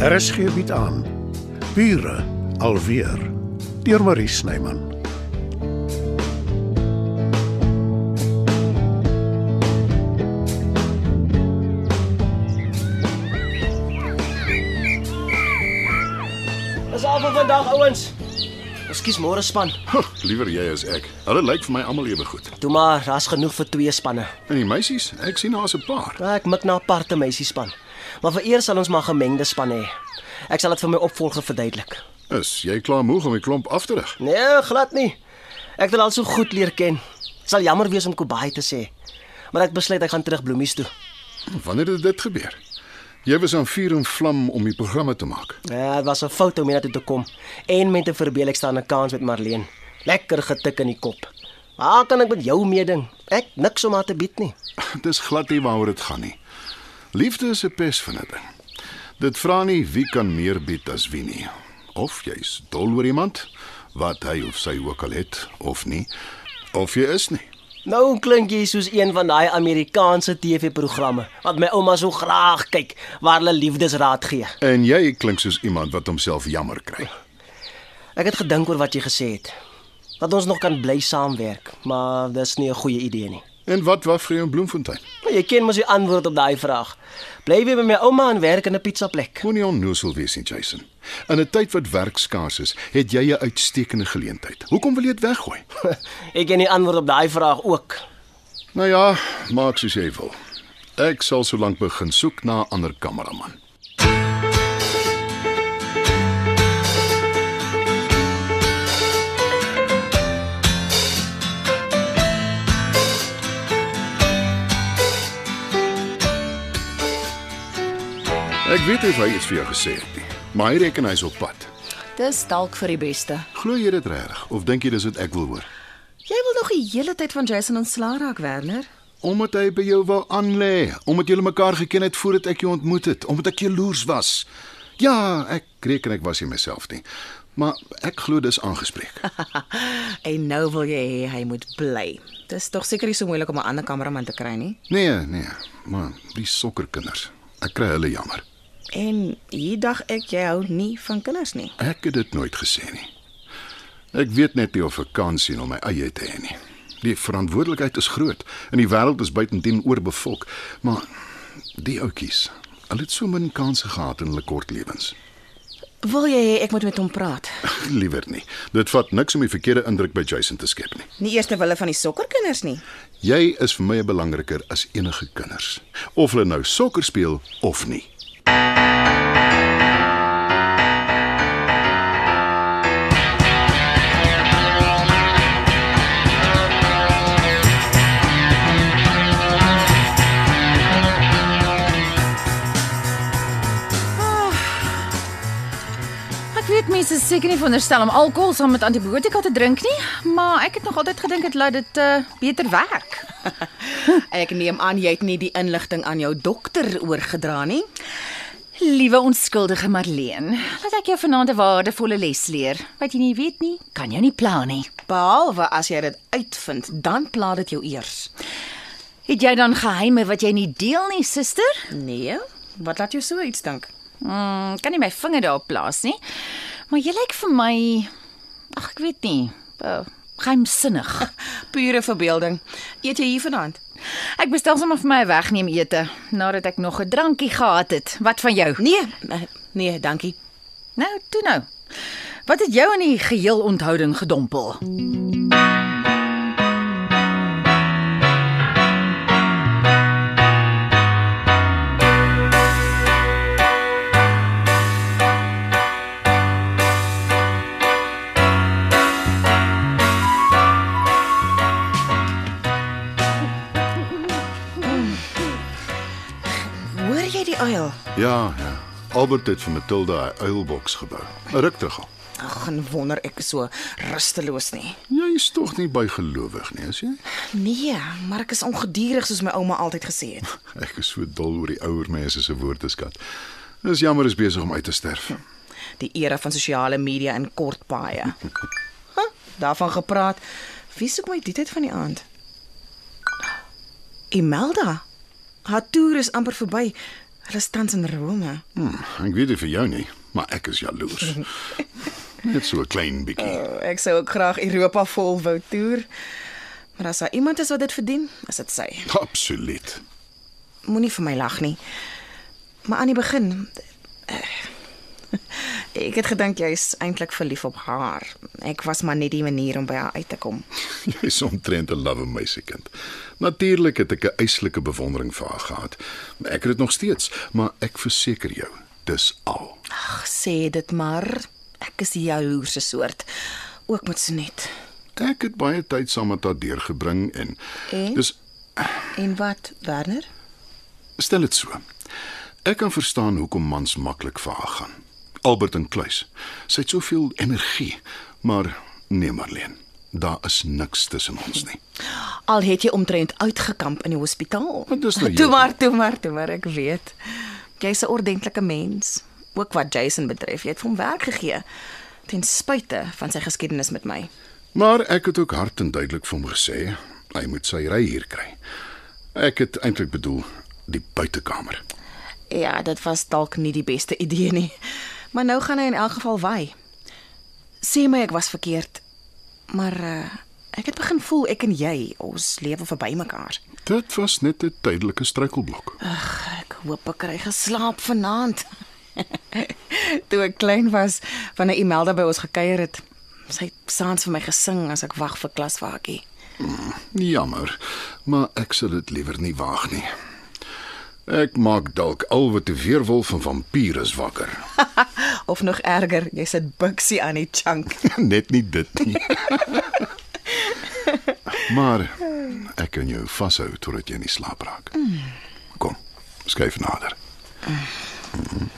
RSG bied aan Bure alweer deur Marie Snyman. Dis al vir vandag ouens. Ekskuus môre span. Huh, liewer jy as ek. Hulle lyk vir my almal ewe goed. Toe maar, daar's genoeg vir twee spanne. En die meisies, ek sien daar's 'n paar. Ek mik na aparte meisiespan. Maar vir eers sal ons maar gemengde spanne hê. Ek sal dit vir my opvolger verduidelik. Is jy klaar moeg om die klomp af te rig? Nee, glad nie. Ek het hulle al so goed leer ken. Sal jammer wees om Kobai te sê. Maar ek besluit ek gaan terug bloemies toe. Wanneer het dit gebeur? Jy was aan vuur en vlam om die programme te maak. Ja, dit was 'n fout om hiernatoe te kom en met 'n verbeel ek staan 'n kans met Marlene. Lekker getik in die kop. Waar kan ek met jou meeding? Ek niks om haar te bied nie. Dis glad nie waaroor dit gaan nie. Liefde is 'n pes van 'n ding. Dit vra nie wie kan meer bied as wie nie. Of jy's dol oor iemand wat hy of sy ook al het of nie, of jy is nie. Nou klink jy soos een van daai Amerikaanse TV-programme wat my ouma so graag kyk waar hulle liefdesraad gee. En jy klink soos iemand wat homself jammer kry. Ek het gedink oor wat jy gesê het. Dat ons nog kan bly saamwerk, maar dis nie 'n goeie idee nie. En wat was vir jou in Bloemfontein? Maar jy ken mos die antwoord op daai vraag. Bly weer by my ouma en werk in 'n pizzaplek. Moenie onnoosel wees nie, Jason. In 'n tyd wat werk skaars is, het jy 'n uitstekende geleentheid. Hoekom wil jy dit weggooi? Ek ken die antwoord op daai vraag ook. Nou ja, maak soos jy wil. Ek sal sōlank begin soek na 'n ander kameraman. Ek weet of hy iets vir jou gesê het nie, maar hy reken hy's op pad. Dis dalk vir die beste. Glo jy dit regtig of dink jy dis wat ek wil hoor? Jy wil nog die hele tyd van Jason ontslaa raak, Werner? Omdat hy by jou wou aanlê, omdat julle mekaar geken het voordat ek jou ontmoet het, omdat ek jaloers was. Ja, ek reken ek was nie myself nie. Maar ek glo dis aangespreek. en nou wil jy hê hy moet bly. Dis tog seker nie so moeilik om 'n ander kameraman te kry nie. Nee, nee, maar die sokkerkinders. Ek kry hulle jammer. En hier dag ek jy hou nie van kinders nie. Ek het dit nooit gesê nie. Ek weet net nie of ek kan sien om my eie te hê nie. Die verantwoordelikheid is groot en die wêreld is buitendien oorbevolk, maar die ouetjies, hulle het so min kansse gehad in hulle kort lewens. Wil jy hê ek moet met hom praat? Liewer nie. Dit vat niks om die verkeerde indruk by Jason te skep nie. Nie eers ter wille van die sokkerkinders nie. Jy is vir my belangriker as enige kinders. Of hulle nou sokker speel of nie. Seker nie veronderstel om alkohol saam met antibiotika te drink nie, maar ek het nog altyd gedink dit laat dit uh, beter werk. Ek neem aan jy het nie die inligting aan jou dokter oorgedra nie. Liewe onskuldige Marleen, laat ek jou vanaand 'n waardevolle les leer. Wat jy nie weet nie, kan jou nie pla nie. Behalwe as jy dit uitvind, dan pla dit jou eers. Het jy dan geheime wat jy nie deel nie, suster? Nee, wat laat jou so iets dink? Mm, kan nie my vinger daarop plaas nie. Maar jy lyk vir my ag ek weet nie, uh, geheimsinnig. Pure verbeelding. Eet jy hier vanaand? Ek bestel sommer vir my 'n wegneem ete nadat ek nog 'n drankie gehad het. Wat van jou? Nee, nee, nee, dankie. Nou, toe nou. Wat het jou in die geheel onthouding gedompel? Hoor Ja, ja. Albert het vir Matilda 'n uilboks gebou. 'n Ruk terug al. Ag, en wonder ek so rusteloos nie. Jy is tog nie bygelowig nie, is jy? Nee, maar ek is ongeduldig soos my ouma altyd gesê het. Ek is so dol oor die ouer mense se woordeskat. Dis jammer is besig om uit te sterf. Die era van sosiale media en kort paaie. Huh, daarvan gepraat. Wie soek my die tyd van die aand? Imelda. Haar toer is amper verby. Hulle is tans in Rome. Hm, ek weet nie vir jou nie, maar ek is jaloers. Net so 'n klein bietjie. Oh, ek sou ook graag Europa vol wou toer. Maar as daar iemand is wat dit verdien, is dit sy. Absoluut. Moenie vir my lag nie. Maar aan die begin eh, ek het gedink jy's eintlik verlief op haar. Ek was maar net die manier om by haar uit te kom. Jy's omtrent 'n lawwe meisiekind. Natuurlik het ek 'n eislike bewondering vir haar gehad. Ek het dit nog steeds, maar ek verseker jou, dis al. Ag, sê dit maar. Ek is die jaloerse soort. Ook met Sonet. Ek het baie tyd saam met haar deurgebring en, En? dis En wat, Werner? stel dit so. Ek kan verstaan hoekom mans maklik vir haar gaan. Albert en Kluis. Sy het soveel energie, maar nee Marlene, daar is niks tussen ons nie. Al het jy omtrent uitgekamp in die hospitaal. Maar dis nou Toe maar, toe maar, toe maar, ek weet. Jy's 'n ordentlike mens. Ook wat Jason betref, jy het vir hom werk gegee ten spyte van sy geskiedenis met my. Maar ek het ook hard en duidelik vir hom gesê hy moet sy ry hier kry. Ek het eintlik bedoel die buitekamer. Ja, dit was dalk nie die beste idee nie. Maar nou gaan hy in elk geval wy. Sê my ek was verkeerd. Maar uh, ek het begin voel ek en jy, ons lewe verby mekaar. Dit was net 'n tydelike struikelblok. Ek hoop ek kry geslaap vanaand. Toe ek klein was, wanneer Imelda by ons gekuier het, sy het saans vir my gesing as ek wag vir klaswaartjie. Jammer, maar ek sal dit liewer nie waag nie. Ek maak dalk al wat 'n weerwolf van vampiere wakker. Of nog erger, jy sit buksie aan die chunk. Net nie dit nie. maar ek kan jou vashou totdat jy in die slaap raak. Kom, skuif nader. Mhm.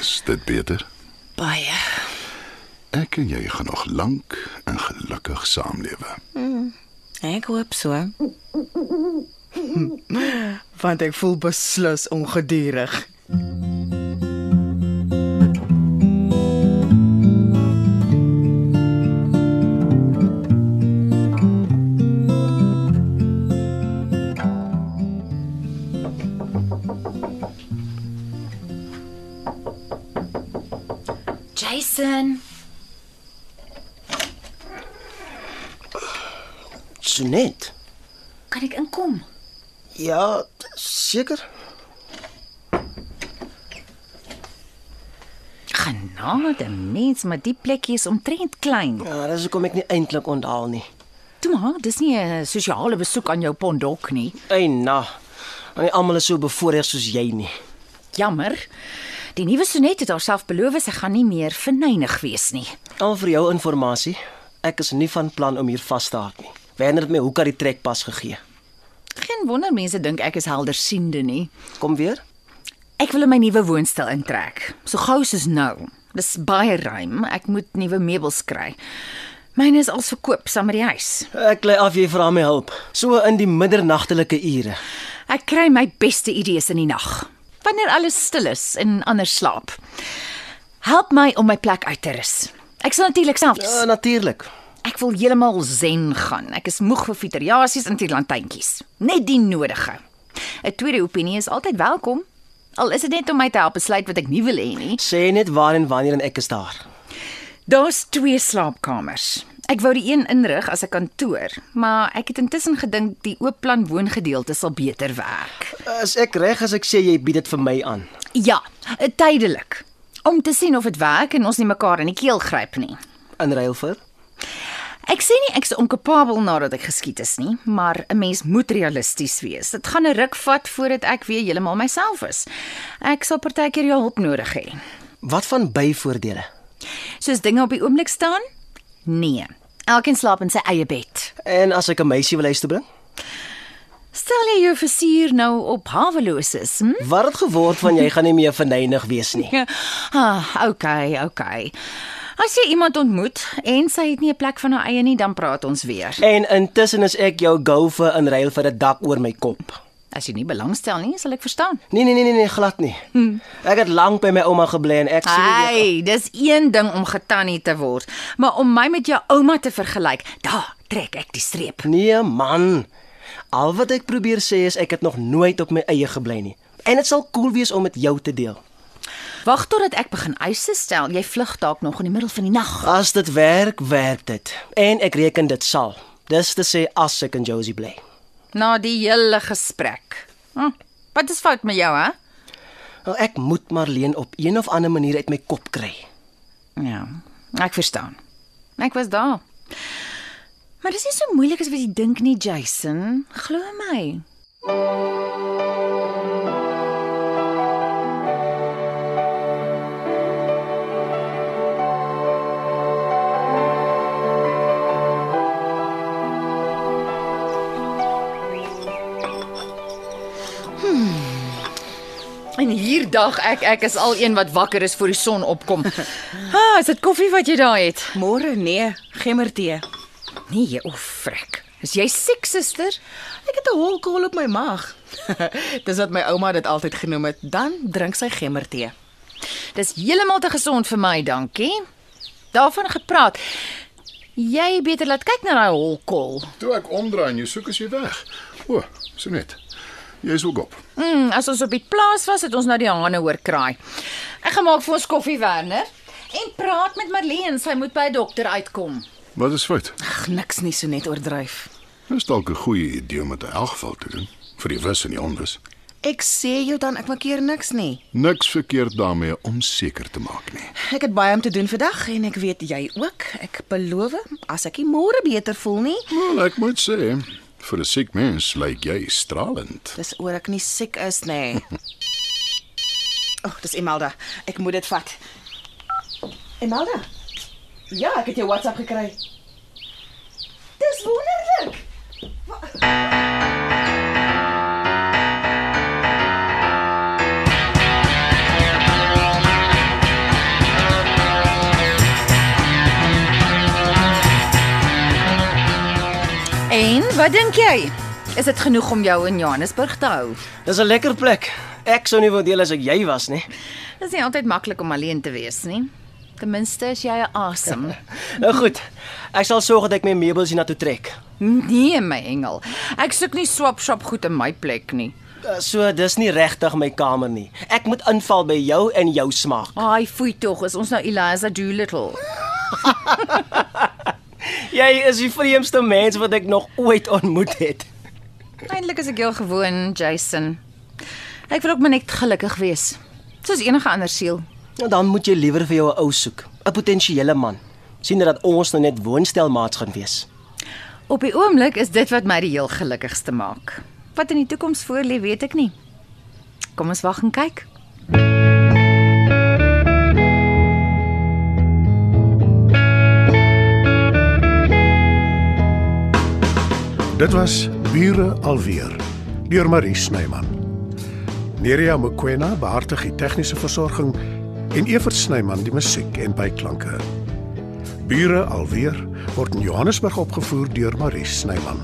Is dit beter? Baie. Ek en jy gaan nog lank en gelukkig saamlewe. Ek hoop so. Want ek voel beslis ongedurig. Jason, Sonet. kan ek inkom? Ja, seker. Genade, mens, maar die plekkie is omtrent klein. Ja, dis hoekom ek nie eintlik onthaal nie. Toe maar, dis nie 'n sosiale besoek aan jou pondok nie. Ey, na. Maar nie almal is so bevoordeel soos jy nie. Jammer. Die nuwe sonet het haarself beloof sy gaan nie meer verneig wees nie. Al vir jou inligting, ek is nie van plan om hier vas te haak nie. Werner het my hoeka die trekpas gegee. Geen wonder mense dink ek is heldersiende nie. Kom weer. Ek wil in my nuwe woonstel intrek, so gou soos nou. Dis baie ruim. Ek moet nuwe meubels kry. Myne is al verkoop saam met die huis. Ek lê af jy vra my hulp. So in die middernagtelike ure. Ek kry my beste idees in die nag, wanneer alles stil is en ander slaap. Help my om my plek uit te rus. Ek sal natuurlik self. Ja, natuurlik. Ek wil heeltemal zen gaan. Ek is moeg vir fiteriasies en tirlantjentjies. Net die nodige. 'n Tweede opinie is altyd welkom. Al is dit net om my te help besluit wat ek nie wil hê nie. Sê net waar en wanneer en ek is daar. Daar's twee slaapkamers. Ek wou die een inrig as 'n kantoor, maar ek het intussen gedink die oop plan woongedeelte sal beter werk. Is ek reg as ek sê jy bied dit vir my aan? Ja, tydelik. Om te sien of dit werk en ons nie mekaar in die keel gryp nie. In ruil vir? Ek sê nie ek is onkapabel nadat ek geskiet is nie, maar 'n mens moet realisties wees. Dit gaan 'n ruk vat voordat ek weer heeltemal myself is. Ek sal partykeer jou hulp nodig hê. Wat van byvoordele? Soos dinge op die oomblik staan? Nee. Elkeen slaap in sy eie bed. En as ek 'n meisie wil huis toe bring? Stel jy jou versier nou op haweloos is, hm? Wat het geword van jy gaan nie meer verneig wees nie? Ah, okay, okay. As jy iemand ontmoet en sy het nie 'n plek van haar eie nie, dan praat ons weer. En intussen is ek jou go vir in ruil vir 'n dak oor my kop. As jy nie belangstel nie, sal ek verstaan. Nee nee nee nee, nee glad nie. Ek het lank by my ouma gebly en ek sien weer- Hey, dis een ding om getannie te word, maar om my met jou ouma te vergelyk, daar trek ek die streep. Nee man. Al wat ek probeer sê is ek het nog nooit op my eie gebly nie. En dit sal cool wees om met jou te deel. Wag totdat ek begin eise stel. Jy vlug dalk nog in die middel van die nag. As dit werk, werk dit. En ek reken dit sal. Dis te sê as ek in Josie bly. Na die hele gesprek. Hm, wat is fout met jou, hè? Nou ek moet Marleen op een of ander manier uit my kop kry. Ja, ek verstaan. Ek was daar. Maar dis nie so moeilik as wat jy dink nie, Jason. Glo my. Hier dag ek ek is al een wat wakker is voor die son opkom. Ah, is dit koffie wat jy daar het? Môre nee, gemmertee. Nee, o, frek. Is jy siek, suster? Ek het 'n holkol op my maag. Dis wat my ouma dit altyd genoem het. Dan drink sy gemmertee. Dis heeltemal te gesond vir my, dankie. Daarvan gepraat. Jy beter laat kyk na daai holkol. Toe ek omdraai en jy soek as jy weg. O, so net. Jy is ook op. Mm, as ons op die plaas was, het ons nou die hane hoor kraai. Ek gaan maak vir ons koffie, Werner. En praat met Marlene, sy moet by 'n dokter uitkom. Wat is fout? Ag, niks nie so net oordryf. Dis dalk 'n goeie idee om dit in elk geval te doen vir die wis en die onwis. Ek sê jou dan ek maak keer niks nie. Niks verkeerd daarmee om seker te maak nie. Ek het baie om te doen vandag en ek weet jy ook. Ek beloof as ek nie môre beter voel nie, Wel, ek moet sê, vir 'n siek mens lyk jy stralend. dis oor ek nie siek is nê. O, oh, dis Imelda. Ek moet dit vat. Imelda. Ja, ek het jou WhatsApp gekry. Wat dink jy? Is dit genoeg om jou in Johannesburg te hou? Dis 'n lekker plek. Ek sou nie wou deel as ek jy was nie. Dis nie altyd maklik om alleen te wees nie. Ten minste is jy asem. Nou goed. Ek sal sorg dat ek my meubels hiernatoe trek. Nee, my engel. Ek soek nie swap shop goed in my plek nie. Uh, So dis nie regtig my kamer nie. Ek moet inval by jou en jou smaak. Ai, foei tog, is ons nou Eliza Doolittle. Jy is die vreemdste mens wat ek nog ooit ontmoet het. Eindelik is ek jou gewoon, Jason. Ek wil ook maar net gelukkig wees. Soos enige ander siel. Nou dan moet jy liewer vir jou 'n ou soek, 'n potensiële man. sien dat ons nou net woonstelmaats gaan wees. Op die oomblik is dit wat my die heel gelukkigste maak. Wat in die toekoms voorlê, weet ek nie. Kom ons wag en kyk. Dit was Bure alweer deur Marie Snyman. Nerea Mkwena behartig die tegniese versorging en Evert Snyman die musiek en byklanke. Bure alweer word in Johannesburg opgevoer deur Marie Snyman.